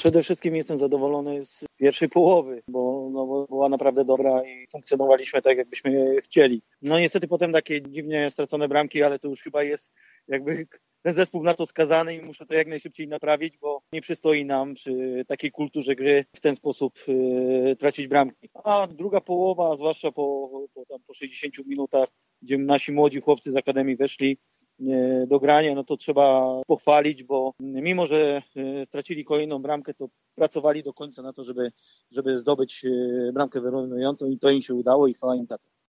Przede wszystkim jestem zadowolony z pierwszej połowy, bo, no, była naprawdę dobra i funkcjonowaliśmy tak, jakbyśmy chcieli. No niestety potem takie dziwnie stracone bramki, ale to już chyba jest jakby ten zespół na to skazany i muszę to jak najszybciej naprawić, bo nie przystoi nam przy takiej kulturze gry w ten sposób yy, tracić bramki. A druga połowa, zwłaszcza po, po, tam po 60 minutach, gdzie nasi młodzi chłopcy z Akademii weszli yy, do grania, no to trzeba pochwalić, bo mimo, że yy, stracili kolejną bramkę, to pracowali do końca na to, żeby, żeby zdobyć yy, bramkę wyrównującą i to im się udało i chwała im za to.